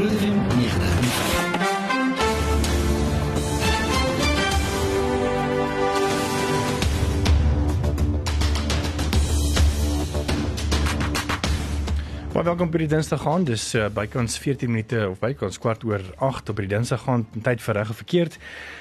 FM 90.5. Maar welkom by die Dinsdag gaan. Dis uh, bykans 14 minute of bykans kwart oor 8 op die Dinsdag gaan. Tyd vir reg of verkeerd.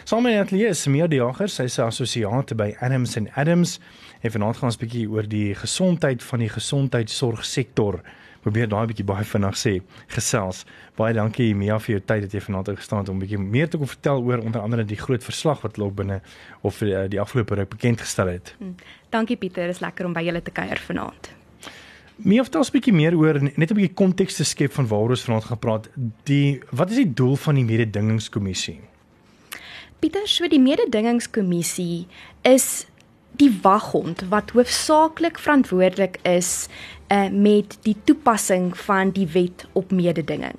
Saam met Natalie is Mia Die Jager, sy's 'n assosiaat by Adams and Adams. En vanaand gaan ons 'n bietjie oor die gesondheid van die gesondheidsorgsektor. Probeer daai bietjie baie vinnig sê. Gesels. Baie dankie Mia vir jou tyd dat jy vanaand gestaan het om bietjie meer te kon vertel oor onder andere die groot verslag wat loop binne of uh, die afgelope ruk bekend gestel het. Hmm. Dankie Pieter, is lekker om by julle te kuier vanaand. Meer vertel 'n bietjie meer oor net 'n bietjie konteks te skep van waaroor ons vanaand gaan praat. Die wat is die doel van die mededingingskommissie? Pieter, so die mededingingskommissie is die waghond wat hoofsaaklik verantwoordelik is uh, met die toepassing van die wet op mededinging.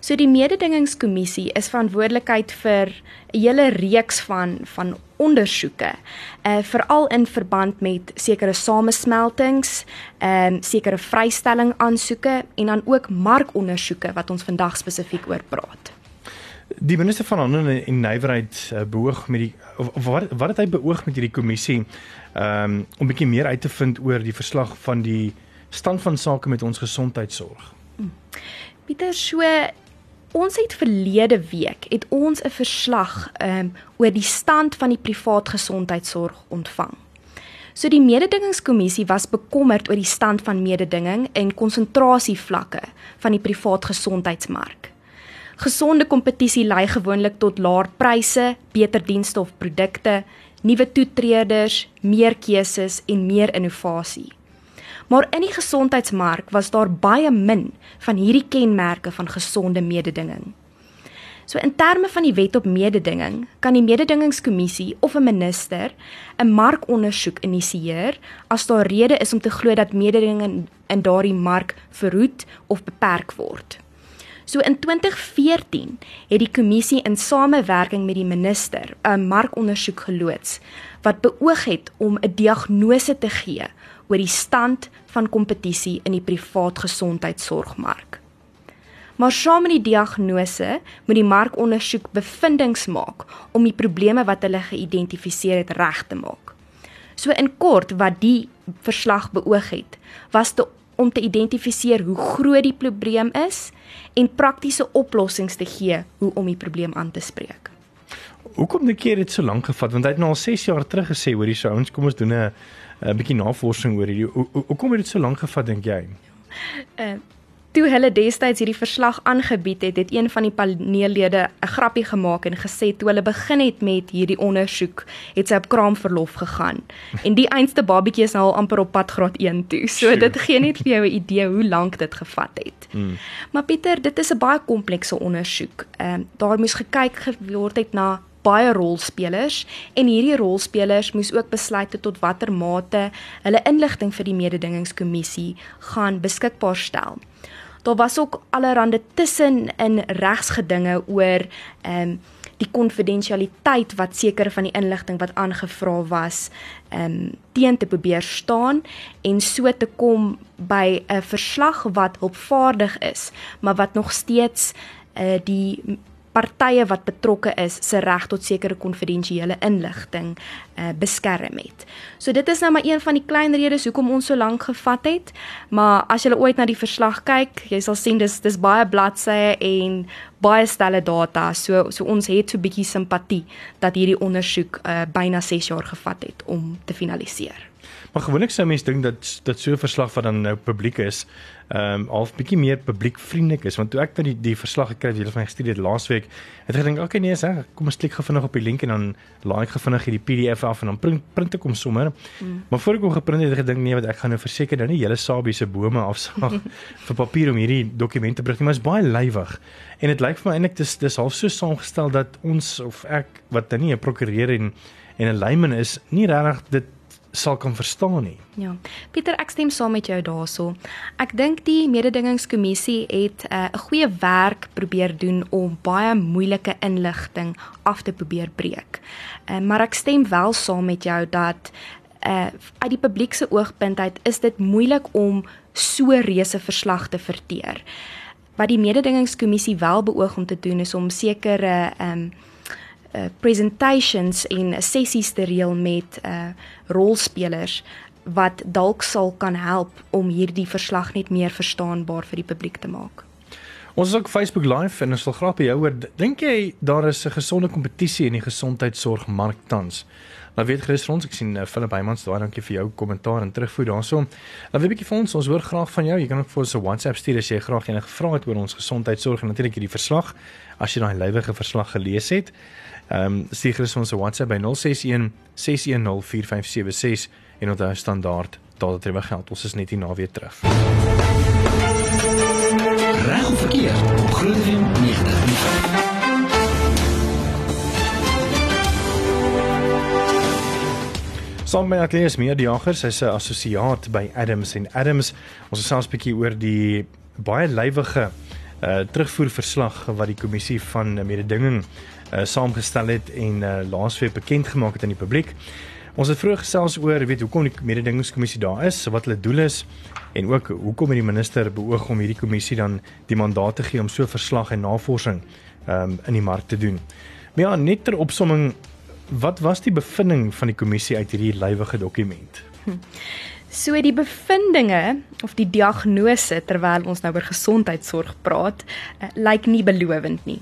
So die mededingingskommissie is verantwoordelikheid vir 'n hele reeks van van ondersoeke, uh veral in verband met sekere samesmeltings, ehm um, sekere vrystelling aansoeke en dan ook markondersoeke wat ons vandag spesifiek oor praat. Die minister van Handel en Nywerheid uh, beoog met die of, of wat wat het hy beoog met hierdie kommissie um, om 'n bietjie meer uit te vind oor die verslag van die stand van sake met ons gesondheidsorg. Hmm. Pieter, so Ons het verlede week het ons 'n verslag um oor die stand van die privaat gesondheidsorg ontvang. So die mededingingskommissie was bekommerd oor die stand van mededinging en konsentrasievlakke van die privaat gesondheidsmark. Gesonde kompetisie lei gewoonlik tot laer pryse, beter dienste of produkte, nuwe toetreders, meer keuses en meer innovasie. Maar in die gesondheidsmark was daar baie min van hierdie kenmerke van gesonde mededinging. So in terme van die wet op mededinging, kan die mededingingskommissie of 'n minister 'n markondersoek initieer as daar rede is om te glo dat mededinging in daardie mark verhoed of beperk word. So in 2014 het die kommissie in samewerking met die minister 'n markondersoek geloods wat beoog het om 'n diagnose te gee oor die stand van kompetisie in die privaat gesondheidsorgmark. Maar saam met die diagnose moet die markondersoek bevindinge maak om die probleme wat hulle geïdentifiseer het reg te maak. So in kort wat die verslag beoog het, was te, om te identifiseer hoe groot die probleem is en praktiese oplossings te gee hoe om die probleem aan te spreek. Hoekom dink jy dit so lank gevat? Want hy het nou al 6 jaar terug gesê hoor hier sou ons kom ons doen 'n 'n bietjie navorsing oor hierdie. Hoekom het dit so lank gevat dink jy? Uh toe hulle destyds hierdie verslag aangebied het, het een van die paneellede 'n grappie gemaak en gesê toe hulle begin het met hierdie ondersoek, het sy op kraamverlof gegaan. En die einste babatjie is nou al amper op pad graad 1 toe. So sure. dit gee net vir jou 'n idee hoe lank dit gevat het. Hmm. Maar Pieter, dit is 'n baie komplekse ondersoek. Ehm uh, daar moes gekyk geword het na baie rolspelers en hierdie rolspelers moes ook besluit tot watter mate hulle inligting vir die mededingingskommissie gaan beskikbaar stel. Daar was ook allerlei tussen in regsgedinge oor ehm um, die konfidensialiteit wat sekere van die inligting wat aangevra was ehm um, teen te probeer staan en so te kom by 'n verslag wat hulpvaardig is, maar wat nog steeds uh, die partye wat betrokke is se reg tot sekere konfidensiële inligting uh, beskerm het. So dit is nou maar een van die klein redes hoekom ons so lank gevat het, maar as jy ooit na die verslag kyk, jy sal sien dis dis baie bladsye en baie stelle data. So so ons het so 'n bietjie simpatie dat hierdie ondersoek uh, byna 6 jaar gevat het om te finaliseer. Maar gewoonlik sou mense dink dat dat so 'n verslag wat dan nou publiek is, ehm um, half bietjie meer publiekvriendelik is, want toe ek nou die die verslag gekry het, julle van gestudeer het laasweek, het ek gedink, "Oké, okay, nee, sê, kom ons klik gou vinnig op die link en dan laai ek gou vinnig hierdie PDF af en dan print print ek hom sommer." Mm. Maar voor ek hom geprint het, het ek gedink, "Nee, wat ek gaan nou verseker nou nie hele Sabie se bome afsaag vir papier om hierdie dokument te bring nie, maar is baie lywig." En dit lyk vir my eintlik dis dis half so saamgestel dat ons of ek wat dan nie 'n prokureur en en 'n layman is, nie regtig dit sal kan verstaan nie. Ja. Pieter, ek stem saam met jou daaroor. Ek dink die mededingingskommissie het eh, 'n uh, goeie werk probeer doen om baie moeilike inligting af te probeer breek. Uh, maar ek stem wel saam met jou dat uh uit die publiek se oogpunt uit is dit moeilik om so reuse verslag te verteer wat die mededingingskommissie wel beoog om te doen is om sekere ehm um, uh presentations en sessies te reël met uh rolspelers wat dalk sal kan help om hierdie verslag net meer verstaanbaar vir die publiek te maak. Ons is ook Facebook live en ons wil graag by jou hoor. Dink jy daar is 'n gesonde kompetisie in die gesondheidsorgmark tans? Nou weet gerus ons, ek sien uh, Philip Heymans daar, dankie vir jou kommentaar en terugvoer daaroor. Nou weet 'n bietjie vir ons, ons hoor graag van jou. Jy kan ook vir ons 'n WhatsApp stuur as jy graag enige vrae het oor ons gesondheidsorg en natuurlik hierdie verslag as jy daai lywige verslag gelees het. Ehm um, stuur gerus ons 'n WhatsApp by 061 610 4576 en onthou standaard terwyl geld. Ons is net hier na weer terug. Reg verkeer op Groot FM 90.5. Saam met Atlees Mediajagers, hy's 'n assosiaat by Adams en Adams. Ons het selfs 'n bietjie oor die baie lywige uh terugvoerverslag wat die kommissie van mededinging uh saamgestel het en uh laasweek bekend gemaak het aan die publiek. Ons het vroeër gesels oor weet hoekom die mededingingskommissie daar is, wat hulle doel is en ook hoekom het die minister beoog om hierdie kommissie dan die mandaat te gee om so verslag en navorsing um in die mark te doen. Maar ja, net ter opsomming Wat was die bevinding van die kommissie uit hierdie lywige dokument? So die bevindinge of die diagnose terwyl ons nou oor gesondheidsorg praat, uh, lyk nie belovend nie.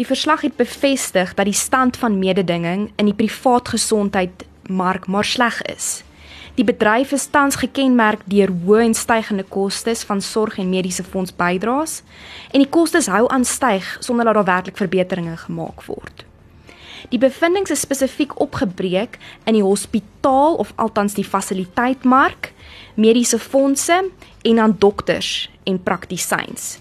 Die verslag het bevestig dat die stand van mededinging in die privaat gesondheidmark maar sleg is. Die bedryf is tans gekenmerk deur hoë en stygende kostes van sorg en mediese fonds bydraes en die kostes hou aan styg sonder dat daar werklik verbeteringe gemaak word. Die bevindinge is spesifiek opgebreek in die hospitaal of althans die fasiliteitmark, mediese fondse en aan dokters en praktisyns.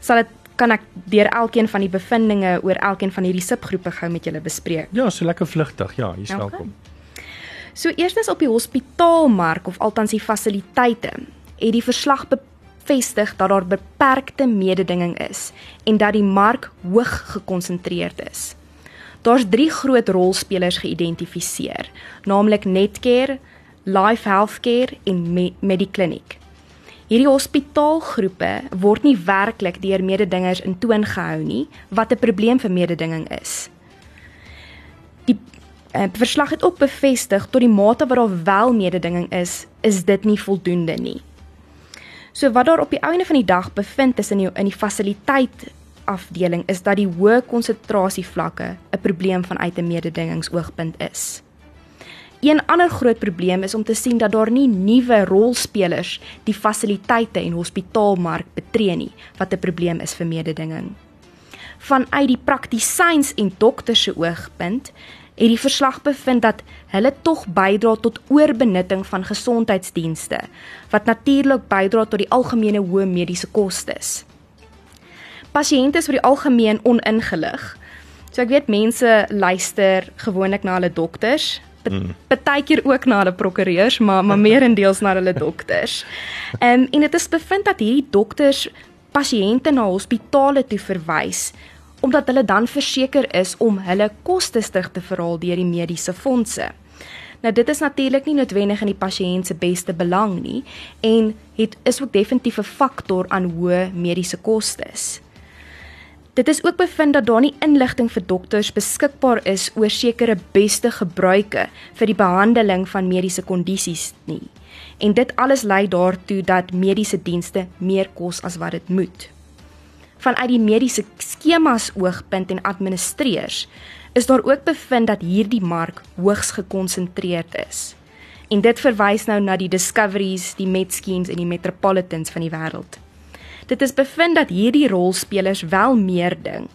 Sal dit kan ek deur elkeen van die bevindinge oor elkeen van hierdie subgroepe gou met julle bespreek. Ja, so lekker vlugtig. Ja, jy's okay. welkom. So eerstens op die hospitaalmark of althans die fasiliteite, het die verslag bevestig dat daar beperkte mededinging is en dat die mark hoog gekonsentreerd is. Daar's drie groot rolspelers geïdentifiseer, naamlik Netcare, Life Healthcare en Me Mediclinic. Hierdie hospitaalgroepe word nie werklik deur mededingers in toon gehou nie, wat 'n probleem vir mededinging is. Die uh, verslag het ook bevestig tot die mate wat daar wel mededinging is, is dit nie voldoende nie. So wat daar op die einde van die dag bevind is in die in die fasiliteit afdeling is dat die hoë konsentrasie vlakke 'n probleem vanuit 'n mededingingsoogpunt is. Een ander groot probleem is om te sien dat daar nie nuwe rolspelers die fasiliteite en hospitaalmark betree nie wat 'n probleem is vir mededinging. Vanuit die praktisyns en dokters se oogpunt het die verslag bevind dat hulle tog bydra tot oorbenutting van gesondheidsdienste wat natuurlik bydra tot die algemene hoë mediese kostes pasiënte is vir die algemeen oningelig. So ek weet mense luister gewoonlik na hulle dokters, hmm. partykeer ook na hulle prokureurs, maar maar meerendeels na hulle dokters. Um, en dit is bevind dat hierdie dokters pasiënte na hospitale toe verwys omdat hulle dan verseker is om hulle kostes terug te verhaal deur die mediese fondse. Nou dit is natuurlik nie noodwendig in die pasiënt se beste belang nie en het is ook definitief 'n faktor aan hoë mediese kostes. Dit is ook bevind dat daar nie inligting vir dokters beskikbaar is oor sekere beste gebruike vir die behandeling van mediese kondisies nie. En dit alles lei daartoe dat mediese dienste meer kos as wat dit moet. Vanuit die mediese skemas oogpunt en administreers is daar ook bevind dat hierdie mark hoogs gekonsentreerd is. En dit verwys nou na die Discoveries, die Medschemes en die Metropolitans van die wêreld. Dit is bevind dat hierdie rolspelers wel meer ding,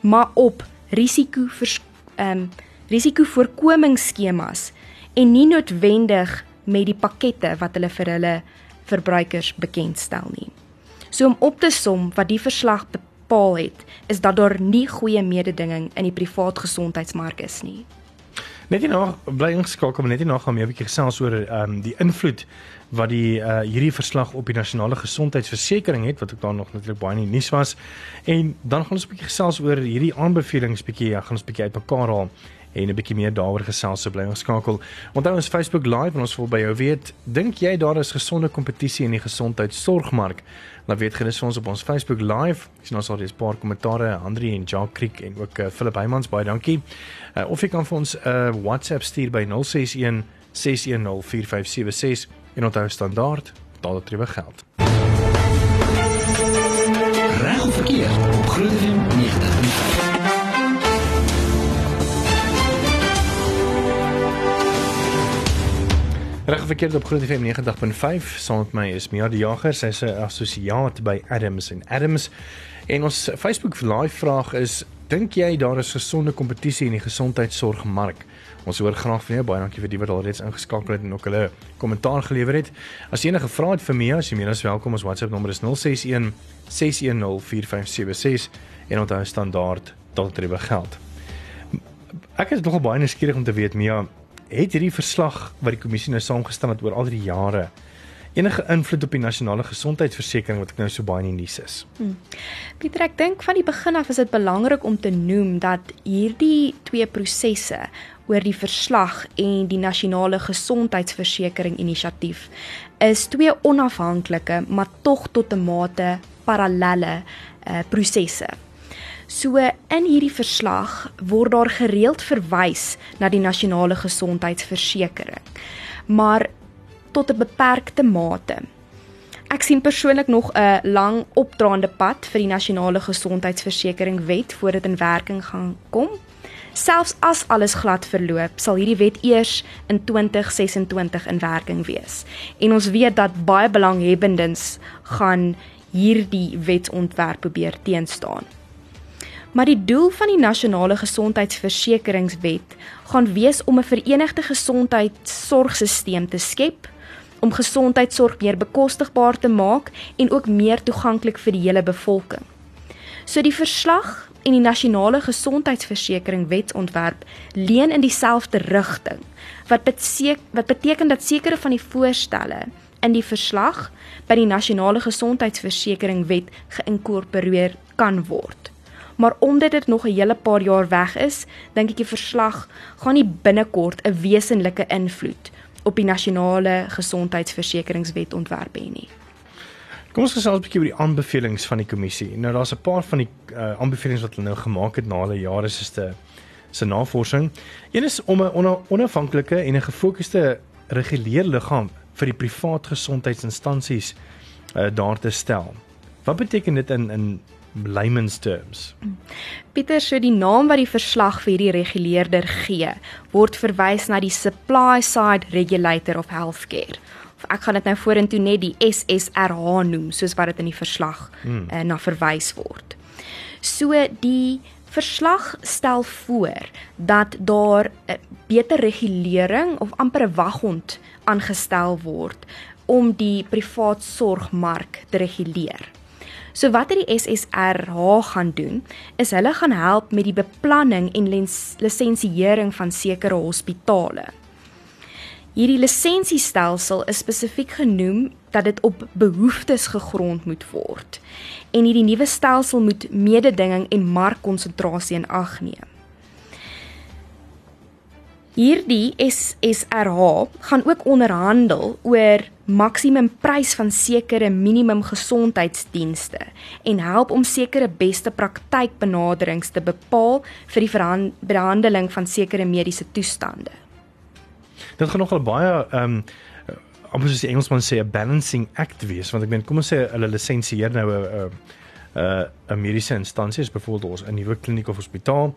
maar op risiko vir ehm um, risikovoorkomingsskemas en nie noodwendig met die pakkette wat hulle vir hulle verbruikers bekendstel nie. So om op te som wat die verslag bepaal het, is dat daar nie goeie mededinging in die privaat gesondheidsmark is nie. Net nie nog bly ingeskakel, net nie nog gaan meer 'n bietjie gesels oor ehm um, die invloed wat die uh, hierdie verslag op die nasionale gesondheidsversekering het wat ook daar nog natuurlik baie in die nuus was. En dan gaan ons 'n bietjie gesels oor hierdie aanbevelings bietjie, ja, gaan ons bietjie uitmekaar haal en 'n bietjie meer daaroor gesels so bly ons skakel. Onthou ons Facebook Live en ons wil by jou weet, dink jy daar is gesonde kompetisie in die gesondheidsorgmark? Laat weet gerus vir ons op ons Facebook Live. Ek sien ons al 'n paar kommentare, Andri en Jacques Kriek en ook uh, Philip Heymans baie dankie. Uh, of jy kan vir ons 'n uh, WhatsApp stuur by 061 610 4576 en onthou standaard tree geld. Reg of verkeerd op Groot FM 90.5. Reg verkeerd op Groot FM 90.5 saam met my is Mia die Jager sy is 'n assosiaat by Adams en Adams en ons Facebook live vraag is dink jy daar is gesonde kompetisie in die gesondheidsorgmark ons hoor graag van jou baie dankie vir die wat al reeds ingeskakel het en ook hulle kommentaar gelewer het as jy enige vrae het vir Mia as jy meer as welkom ons WhatsApp nommer is 061 610 4576 en onthou standaard drie geld ek is nogal baie nuuskierig om te weet Mia het hierdie verslag wat die kommissie nou saamgestel het oor al die jare enige invloed op die nasionale gesondheidsversekering wat ek nou so baie in die nuus is. Hmm. Pieter, ek dink van die begin af is dit belangrik om te noem dat hierdie twee prosesse oor die verslag en die nasionale gesondheidsversekering inisiatief is twee onafhanklike maar tog tot 'n mate parallelle uh, prosesse. So in hierdie verslag word daar gereeld verwys na die nasionale gesondheidsversekering. Maar tot 'n beperkte mate. Ek sien persoonlik nog 'n lang opdraande pad vir die nasionale gesondheidsversekering wet voordat dit in werking gaan kom. Selfs as alles glad verloop, sal hierdie wet eers in 2026 in werking wees. En ons weet dat baie belanghebbendes gaan hierdie wetsontwerp probeer teenstaan. Maar die doel van die nasionale gesondheidsversekeringswet gaan wees om 'n verenigde gesondheidsorgstelsel te skep om gesondheidsorg meer bekostigbaar te maak en ook meer toeganklik vir die hele bevolking. So die verslag en die nasionale gesondheidsversekering wetsontwerp leen in dieselfde rigting wat beteken wat beteken dat sekere van die voorstelle in die verslag by die nasionale gesondheidsversekering wet geïnkorporeer kan word maar omdat dit nog 'n hele paar jaar weg is, dink ek die verslag gaan nie binnekort 'n wesenlike invloed op die nasionale gesondheidsversekeringswet ontwerp hê nie. Kom ons gesels 'n bietjie oor die aanbevelings van die kommissie. Nou daar's 'n paar van die uh, aanbevelings wat hulle nou gemaak het na hulle jare se se navorsing. Een is om 'n onafhanklike en 'n gefokusde reguleerliggaam vir die privaat gesondheidsinstansies uh, daar te stel. Wat beteken dit in in layman's terms. Pieter, so die naam wat die verslag vir hierdie reguleerder gee, word verwys na die Supply Side Regulator of Healthcare. Ek gaan dit nou vorentoe net die SSRH noem, soos wat dit in die verslag hmm. uh, na verwys word. So die verslag stel voor dat daar 'n uh, beter regulering of amper 'n waghond aangestel word om die privaat sorgmark te reguleer. So wat die SSRH gaan doen, is hulle gaan help met die beplanning en lisensiering van sekere hospitale. Hierdie lisensiestelsel is spesifiek genoem dat dit op behoeftes gegrond moet word en hierdie nuwe stelsel moet mededinging en markkonsentrasie in ag neem. Hierdie SSRH gaan ook onderhandel oor maksimum prys van sekere minimum gesondheidsdienste en help om sekere beste praktykbenaderings te bepaal vir die behandeling van sekere mediese toestande. Dit gaan nogal baie ehm um, amper soos die Engelsman sê 'n balancing act wees want ek meen kom ons sê hulle lisensieer nou 'n 'n 'n mediese instansie, byvoorbeeld 'n nuwe kliniek of hospitaal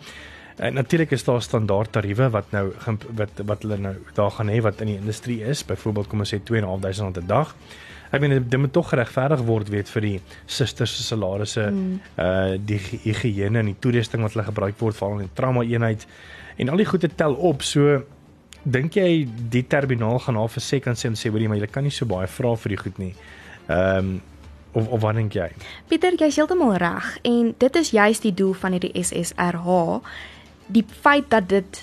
En natuurlik is daar standaard tariewe wat nou wat wat hulle nou daar gaan hê wat in die industrie is, byvoorbeeld kom ons sê 2.500 'n dag. Ek meen dit moet tog geregverdig word weet vir die susters se salarisse, mm. uh die higiëne en die toerusting wat hulle gebruik word veral in die trauma eenheid en al die goede tel op. So dink jy die terminaal gaan haar vir kan sê en sê hoorie maar jy kan nie so baie vra vir die goed nie. Ehm um, of of wat dink jy? Pieter, jy's heeltemal reg en dit is juist die doel van hierdie SSRH die feit dat dit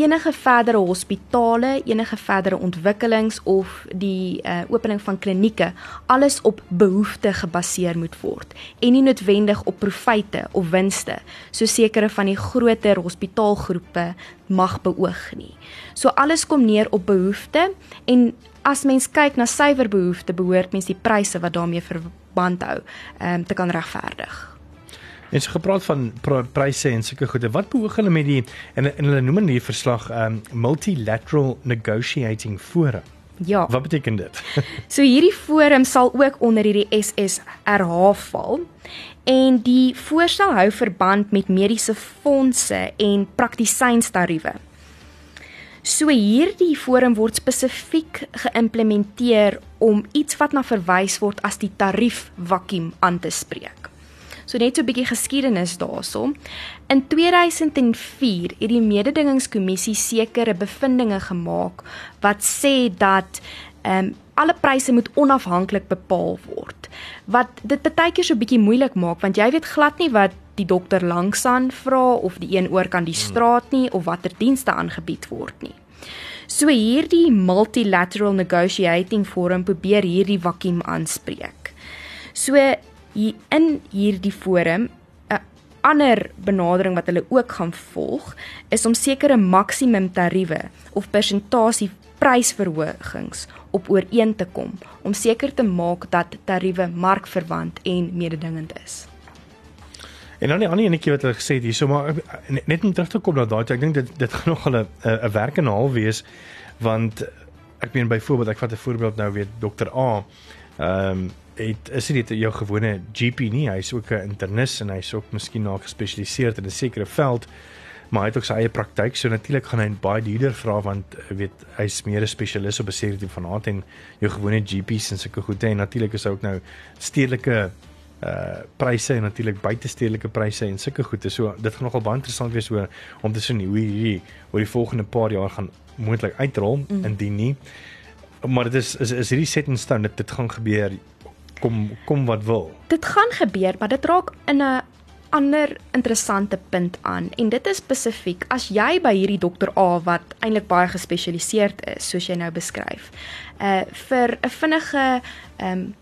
enige verdere hospitale, enige verdere ontwikkelings of die uh, opening van klinieke alles op behoefte gebaseer moet word en nie noodwendig op profite of winste so sekere van die groter hospitaalgroepe mag beoog nie. So alles kom neer op behoefte en as mens kyk na suiwer behoefte behoort mens die pryse wat daarmee verband hou um, te kan regverdig. En so gepraat van pryse en sulke goede. Wat beoog hulle met die en, en hulle noem in die verslag um multilateral negotiating forum. Ja. Wat beteken dit? so hierdie forum sal ook onder hierdie SSRH val en die voorstel hou verband met mediese fondse en praktisynstariewe. So hierdie forum word spesifiek geïmplementeer om iets wat na verwys word as die tarief vakuum aan te spreek. So net so 'n bietjie geskiedenis daaroor. In 2004 het die mededingingskommissie sekere bevindinge gemaak wat sê dat ehm um, alle pryse moet onafhanklik bepaal word. Wat dit baie keer so 'n bietjie moeilik maak want jy weet glad nie wat die dokter langsaan vra of die een oor kan die straat nie of watter dienste aangebied word nie. So hierdie multilateral negotiating forum probeer hierdie vakuum aanspreek. So hier in hierdie forum 'n ander benadering wat hulle ook gaan volg is om sekere maksimum tariewe of persentasie prysverhogings op ooreen te kom om seker te maak dat tariewe markverwant en mededingend is. En dan die ander enetjie wat hulle gesê het hierso maar net om terug te kom na daai ek dink dit dit gaan nog 'n 'n werk en 'n half wees want ek meen byvoorbeeld ek vat 'n voorbeeld nou weer dokter A. Ehm um, het is dit jou gewone GP nie, hy's ook 'n internis en hy's ook miskien nou gespesialiseer in 'n sekere veld, maar hy het ook sy eie praktyk, so natuurlik gaan hy baie duurder vra want eh, weet hy's meer 'n spesialis op 'n sekere tipe van aard en jou gewone GP's en sulke goede en natuurlik is hy ook nou stedelike uh pryse en natuurlik buitestedelike pryse en sulke goede. So dit gaan nogal baie interessant wees oor om te sien hoe hierdie oor die volgende paar jaar gaan moontlik uitrol mm. indien nie. Maar dit is is is hierdie set in stone dit dit gaan gebeur kom kom wat wil. Dit gaan gebeur, maar dit raak in 'n ander interessante punt aan en dit is spesifiek as jy by hierdie dokter A wat eintlik baie gespesialiseerd is soos jy nou beskryf. Uh vir 'n vinnige ehm um,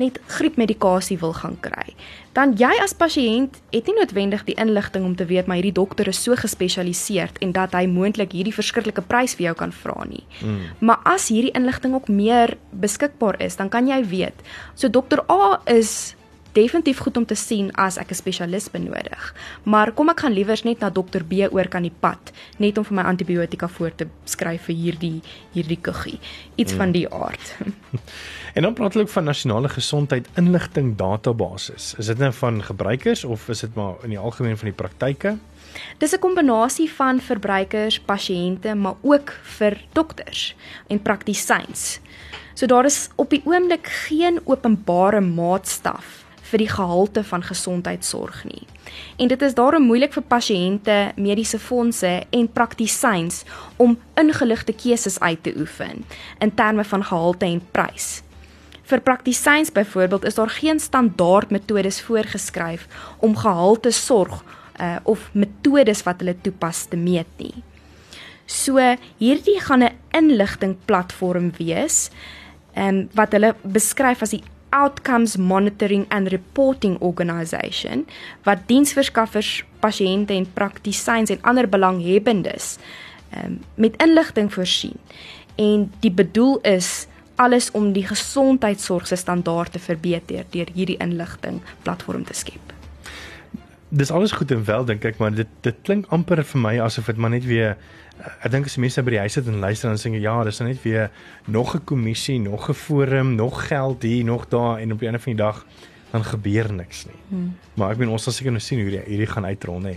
net griepmedikasie wil gaan kry, dan jy as pasiënt het nie noodwendig die inligting om te weet maar hierdie dokter is so gespesialiseerd en dat hy moontlik hierdie verskriklike prys vir jou kan vra nie. Mm. Maar as hierdie inligting ook meer beskikbaar is, dan kan jy weet. So dokter A is definitief goed om te sien as ek 'n spesialis benodig. Maar kom ek gaan liewers net na dokter B oor kan die pad, net om vir my antibiotika voor te skryf vir hierdie hierdie kuggie. Iets mm. van die aard. en dan praat hulle ook van nasionale gesondheid inligting databasis. Is dit net van gebruikers of is dit maar in die algemeen van die praktyke? Dis 'n kombinasie van verbruikers, pasiënte, maar ook vir dokters en praktisyns. So daar is op die oomblik geen openbare maatstaf vir die gehalte van gesondheidsorg nie. En dit is daarom moeilik vir pasiënte, mediese fondse en praktisyns om ingeligte keuses uit te oefen in terme van gehalte en prys. Vir praktisyns byvoorbeeld is daar geen standaard metodes voorgeskryf om gehalte sorg uh, of metodes wat hulle toepas te meet nie. So hierdie gaan 'n inligting platform wees en um, wat hulle beskryf as die Outcomes Monitoring and Reporting Organisation wat diensverskaffers, pasiënte en praktisyns en ander belanghebbendes um, met inligting voorsien. En die bedoel is alles om die gesondheidsorg se standaarde te verbeter deur hierdie inligting platform te skep. Dis alles goed en wel dink ek, maar dit dit klink amper vir my asof dit maar net weer ek dink as mense by die huis sit en luister dan sê jy ja, dis net weer nog 'n kommissie, nog 'n forum, nog geld hier, nog daar en op die einde van die dag dan gebeur niks nie. Hmm. Maar ek bedoel ons sal seker nou sien hoe hierdie, hierdie gaan uitrol nê.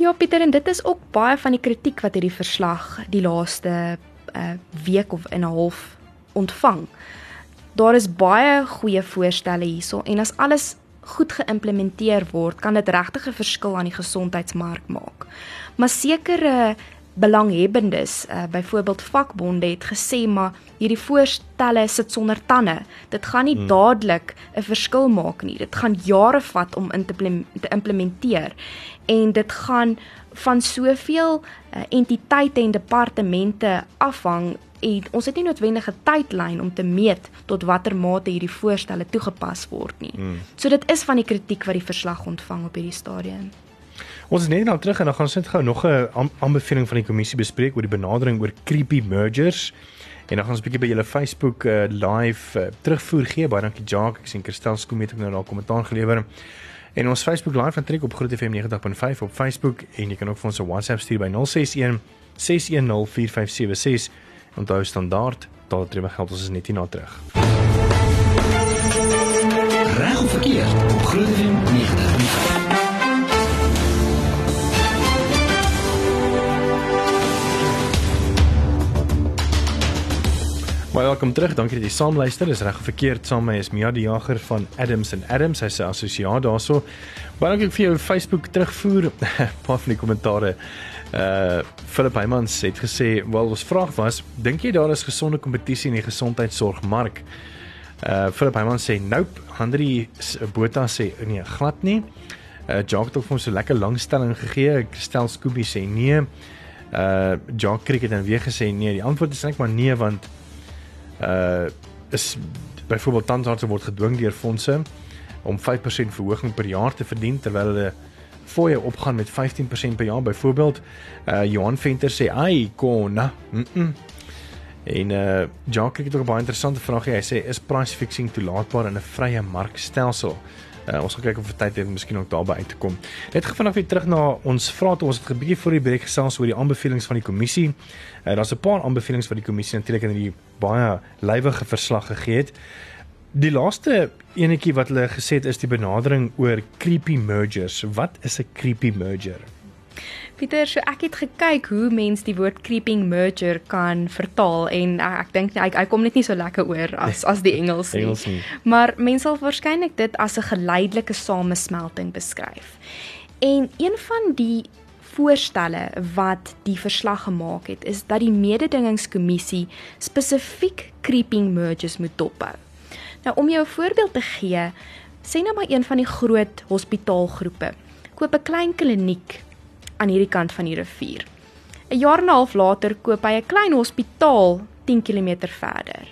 Ja, Pieter en dit is ook baie van die kritiek wat hierdie verslag die laaste uh, week of in 'n half ontvang. Daar is baie goeie voorstelle hierso en as alles goed geïmplementeer word, kan dit regtig 'n verskil aan die gesondheidsmark maak. Maar sekere belanghebbendes, uh, byvoorbeeld vakbonde het gesê maar hierdie voorstelle sit sonder tande. Dit gaan nie hmm. dadelik 'n verskil maak nie. Dit gaan jare vat om in te, te implementeer en dit gaan van soveel uh, entiteite en departemente afhang en ons het nie noodwendige tydlyn om te meet tot watter mate hierdie voorstelle toegepas word nie. Hmm. So dit is van die kritiek wat die verslag ontvang op hierdie stadium. Ons is net nou terug en dan gaan ons net gou nog 'n aanbeveling van die kommissie bespreek oor die benadering oor creepy mergers. En dan gaan ons 'n bietjie by julle Facebook uh, live uh, terugvoer gee. Baie dankie Jacques. Ek sien Christel Skoom het ook nou daar kommentaar gelewer. En ons Facebook live van Trek op Groot FM 90.5 op Facebook en jy kan ook vir ons 'n WhatsApp stuur by 061 610 4576. Onthou standaard, daar tree my geld ons is net hier na terug. Reg verkeer op Groot FM 90.5. Baie welkom terug. Dankie dat jy saam luister. Dis reg verkeerd saam met my is Mia die Jager van Adams and Adams. Hy's 'n assosiaat daarso. Baie dankie vir jou Facebook terugvoer. Paar van die kommentare. Uh Philip Heymans het gesê, "Wel, ons vraag was, dink jy daar is gesonde kompetisie in die gesondheidsorgmark?" Uh Philip Heymans sê, "Nope." Hendrie Botha sê, "Nee, glad nie." Uh Jacques het vir ons so lekker langstelling gegee. Kristel Scooby sê, "Nee." Uh Jacques Kriek het dan weer gesê, "Nee." Die antwoord is net maar nee want uh is byvoorbeeld tandartse word gedwing deur fondse om 5% verhoging per jaar te verdien terwyl hulle fooie opgaan met 15% per jaar. Byvoorbeeld uh Johan Venter sê ai konna mm -mm. en uh Jacques het ook 'n baie interessante vraag. Hy sê is price fixing toelaatbaar in 'n vrye markstelsel Uh, ons gaan kyk of vir tyd het miskien ook daarby uit te kom. Net gefvanaand weer terug na ons vrae toe ons het 'n bietjie voor die breek gesels oor die aanbevelings van die kommissie. Uh, Daar's 'n paar aanbevelings wat die kommissie natuurlik in die baie lywige verslag gegee het. Die laaste enetjie wat hulle gesê het is die benadering oor creepy mergers. Wat is 'n creepy merger? Pieter, so ek het gekyk hoe mens die woord creeping merger kan vertaal en ek, ek dink hy hy kom net nie so lekker oor as as die Engels nie. Engels nie. Maar mense sal waarskynlik dit as 'n geleidelike samesmelting beskryf. En een van die voorstelle wat die verslag gemaak het is dat die mededingingskommissie spesifiek creeping mergers moet dophou. Nou om jou 'n voorbeeld te gee, sê nou maar een van die groot hospitaalgroepe koop 'n klein kliniek aan hierdie kant van die rivier. 'n Jaar en 'n half later koop hy 'n klein hospitaal 10 km verder.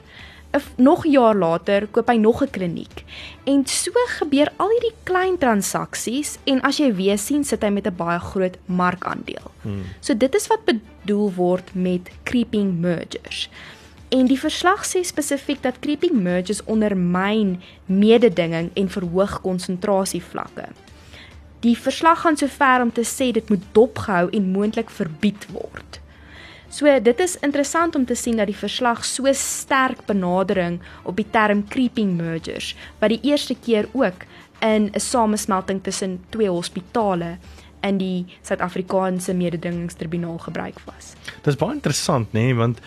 'n Nog jaar later koop hy nog 'n kliniek. En so gebeur al hierdie klein transaksies en as jy weer sien sit hy met 'n baie groot markandeel. Hmm. So dit is wat bedoel word met creeping mergers. En die verslag sê spesifiek dat creeping mergers ondermyn mededinging en verhoog konsentrasievlakke. Die verslag gaan sover om te sê dit moet dopgehou en moontlik verbied word. So dit is interessant om te sien dat die verslag so sterk benadering op die term creeping mergers wat die eerste keer ook in 'n samesmelting tussen twee hospitale in die Suid-Afrikaanse mededingingstribunaal gebruik was. Dit is baie interessant nê, nee, want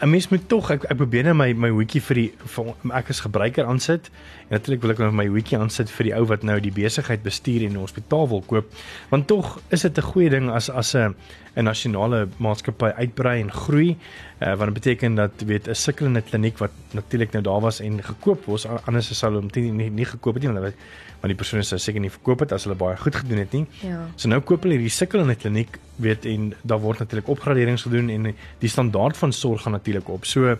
'n mens moet tog ek ek probeer net my my hoetjie vir die vir, ek as gebruiker aansit en natuurlik wil ek nou my hoetjie aansit vir die ou wat nou die besigheid bestuur en 'n hospitaal wil koop want tog is dit 'n goeie ding as as 'n 'n nasionale maatskappy uitbrei en groei uh, wat beteken dat weet 'n sukkelende kliniek wat natuurlik nou daar was en gekoop word anders sou hulle hom nie, nie nie gekoop het nie want want die persone sou seker nie verkoop het as hulle baie goed gedoen het nie. Ja. So nou koop hulle hierdie sukkelende kliniek weet en daar word natuurlik opgraderings gedoen en die standaard van sorg gaan natuurlik op. So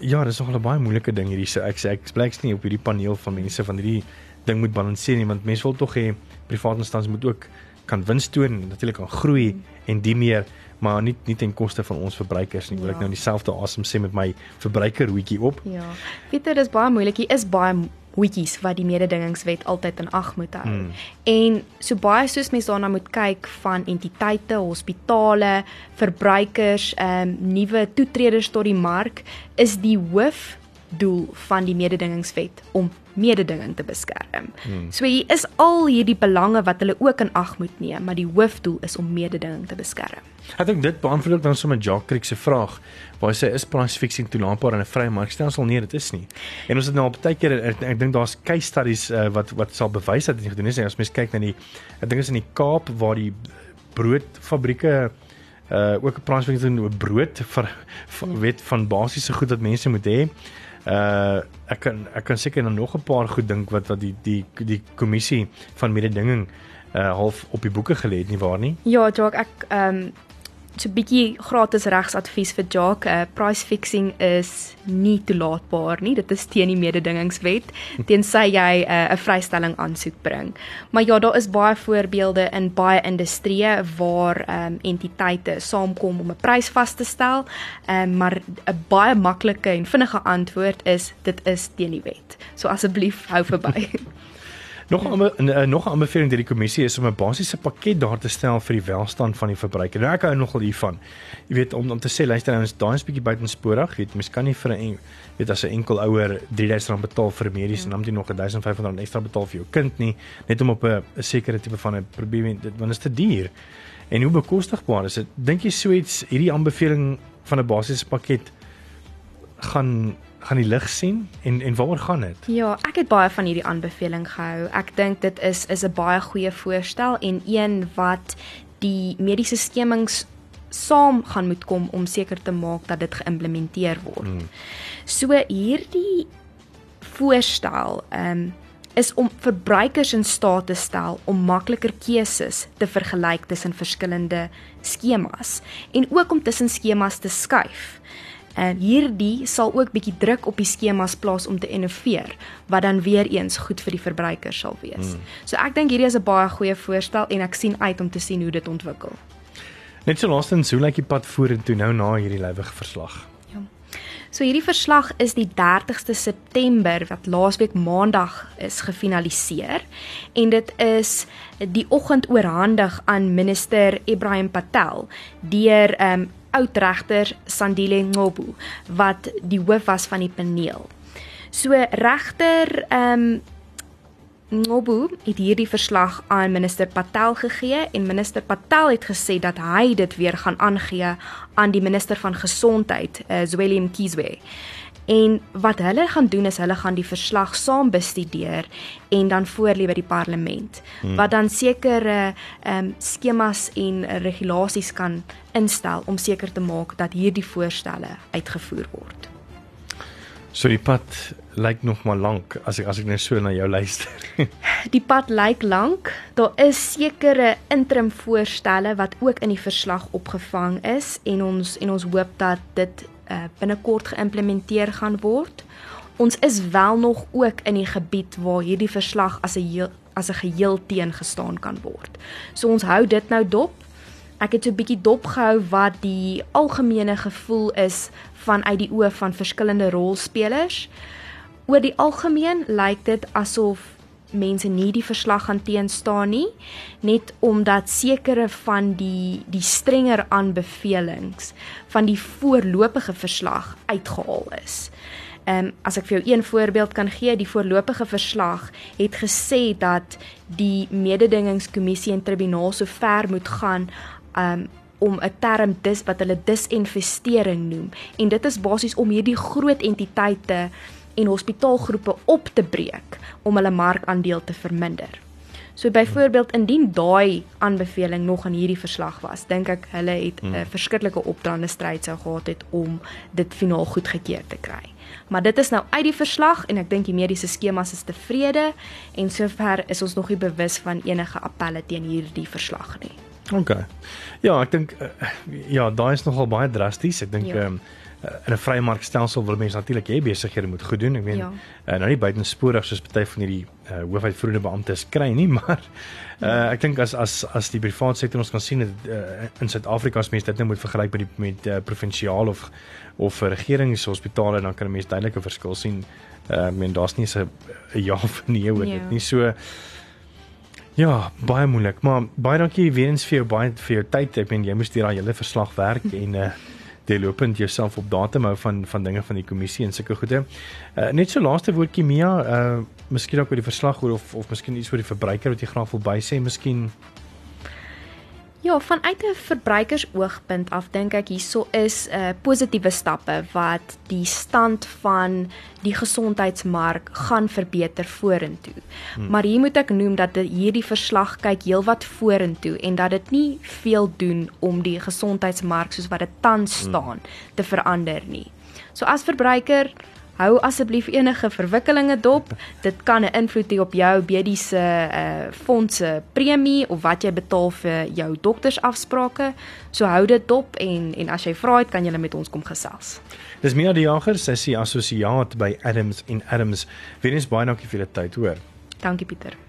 ja, dis nog 'n baie moeilike ding hierdie so ek sê ek spreeks nie op hierdie paneel van mense van hierdie ding moet balanseer nie want mense wil tog hê private instansies moet ook kan wins toon en natuurlik kan groei en die meer maar nie nie ten koste van ons verbruikers nie. Wil ek ja. nou dieselfde asem sê met my verbruiker hoetjie op? Ja. Pieter, dis baie moeilik. Hier is baie hoetjies wat die mededingingswet altyd in ag moet hou. Mm. En so baie soos mense daarna moet kyk van entiteite, hospitale, verbruikers, ehm um, nuwe toetreders tot die mark, is die hoof doel van die mededingingswet om mededinging te beskerm. Hmm. So hier is al hierdie belange wat hulle ook in ag moet neem, maar die hoofdoel is om mededinging te beskerm. Ek dink dit beantwoord ook dan sommer Jacques Kriek se vraag waar sê is price fixing toelaatbaar in 'n vrye markstelsel nie dit is nie. En ons het nou op baie keer ek, dink daar's case studies uh, wat wat sal bewys dat dit nie gedoen is nie. As mens kyk na die ek dink is in die Kaap waar die broodfabrieke uh ook 'n price fixing oor brood vir, weet van basiese goed wat mense moet hê. Uh ek kan ek kan seker nog 'n paar goed dink wat wat die die die kommissie van mededinging uh half op die boeke gelê het nie waar nie? Ja, Jacques, ek ehm um, so 'n bietjie gratis regsadvies vir Jacques. Uh, price fixing is nie toelaatbaar nie. Dit is teen die mededingingswet tensy jy 'n uh, vrystelling aansoek bring. Maar ja, daar is baie voorbeelde in baie industrieë waar ehm um, entiteite saamkom om 'n prys vas te stel. Ehm um, maar 'n baie maklike en vinnige antwoord is dit is teen die wet. So asseblief hou verby. Nog 'n uh, nog 'n aanbeveling deur die kommissie is om 'n basiese pakket daar te stel vir die welstand van die verbruiker. Nou ek hou nogal hiervan. Jy weet om om te sê luister ons daai is bietjie buitensporig. Jy weet mens kan nie vir 'n weet as 'n enkel ouer R3000 betaal vir medies ja. en dan moet jy nog R1500 ekstra betaal vir jou kind nie net om op 'n sekere tipe van 'n probleem dit want dit is te duur. En hoe bekostigbaar is dit? Dink jy so iets hierdie aanbeveling van 'n basiese pakket gaan gaan die lig sien en en waaroor gaan dit? Ja, ek het baie van hierdie aanbeveling gehou. Ek dink dit is is 'n baie goeie voorstel en een wat die mediese skemings saam gaan moet kom om seker te maak dat dit geïmplementeer word. Hmm. So hierdie voorstel ehm um, is om verbruikers in staat te stel om makliker keuses te vergelyk tussen verskillende skemas en ook om tussen skemas te skuif. En hierdie sal ook bietjie druk op die skemas plaas om te innoveer wat dan weer eens goed vir die verbruiker sal wees. Hmm. So ek dink hierdie is 'n baie goeie voorstel en ek sien uit om te sien hoe dit ontwikkel. Net so laastens, hoe lyk die pad vorentoe nou na hierdie lywige verslag? Ja. So hierdie verslag is die 30ste September wat laasweek Maandag is gefinaliseer en dit is die oggend oorhandig aan minister Ibrahim Patel deur ehm um, oud regter Sandile Ngobu wat die hoof was van die paneel. So regter ehm um, Ngobu het hierdie verslag aan minister Patel gegee en minister Patel het gesê dat hy dit weer gaan aangee aan die minister van gesondheid, uh, Zweli Mkhize. En wat hulle gaan doen is hulle gaan die verslag saam bestudeer en dan voorlê by die parlement hmm. wat dan sekere ehm um, skemas en regulasies kan instel om seker te maak dat hierdie voorstelle uitgevoer word. So die pad lyk nog maar lank as ek as ek net so na jou luister. die pad lyk lank. Daar is sekere interim voorstelle wat ook in die verslag opgevang is en ons en ons hoop dat dit uh, binnekort geïmplementeer gaan word. Ons is wel nog ook in die gebied waar hierdie verslag as 'n as 'n geheel teengestaan kan word. So ons hou dit nou dop. Ek het so 'n bietjie dop gehou wat die algemene gevoel is vanuit die oë van verskillende rolspelers. Oor die algemeen lyk dit asof mense nie die verslag gaan teenstaan nie net omdat sekere van die die strenger aanbevelings van die voorlopige verslag uitgehaal is. Ehm um, as ek vir jou een voorbeeld kan gee, die voorlopige verslag het gesê dat die mededingingskommissie en tribunaal so ver moet gaan um, om 'n term dis wat hulle disinvestering noem en dit is basies om hierdie groot entiteite en hospitaalgroepe op te breek om hulle markandeel te verminder. So byvoorbeeld indien daai aanbeveling nog in hierdie verslag was, dink ek hulle het 'n hmm. verskriklike opdraande stryd sou gehad het om dit finaal goedgekeur te kry. Maar dit is nou uit die verslag en ek dink die mediese skemas is tevrede en sover is ons nog nie bewus van enige appelle teen hierdie verslag nie. OK. Ja, ek dink uh, ja, daai is nogal baie drasties. Ek dink ehm ja. um, in 'n vrye markstelsel wil mense natuurlik hê besighede moet goed doen. Ek meen ja. uh, nou nie buitensporig soos party van hierdie uh, hoofuitvoerende beamptes kry nie, maar uh, ek dink as as as die private sektor ons kan sien dat uh, in Suid-Afrika as mense dit nou moet vergelyk met die met uh, provinsiaal of of regeringshospitale dan kan 'n mens duidelike verskil sien. Uh, ek meen daar's nie 'n ja of nee oor ja. dit nie. So Ja, baie moeilik, maar baie dankie weer eens vir jou baie vir jou tyd. Ek meen jy moes hier daai hele verslag werk en uh deurlopend jouself op datum hou van van dinge van die kommissie en sulke goede. Uh net so laaste woordjie Mia, uh miskien ook oor die verslag oor of of miskien iets oor die verbruiker wat jy graag wil bysê, miskien Ja, vanuit 'n verbruikersoogpunt af dink ek hierso is 'n uh, positiewe stappe wat die stand van die gesondheidsmark gaan verbeter vorentoe. Hmm. Maar hier moet ek noem dat hierdie verslag kyk heelwat vorentoe en dat dit nie veel doen om die gesondheidsmark soos wat dit tans hmm. staan hmm. te verander nie. So as verbruiker Hou asseblief enige verwikkelinge dop. Dit kan 'n invloed hê op jou mediese uh fondse premie of wat jy betaal vir jou doktersafsprake. So hou dit dop en en as jy vra het, kan jy met ons kom gesels. Dis Mia die Jager, sy is assosiaat by Adams en Adams. Weens baie dankie vir die tyd, hoor. Dankie Pieter.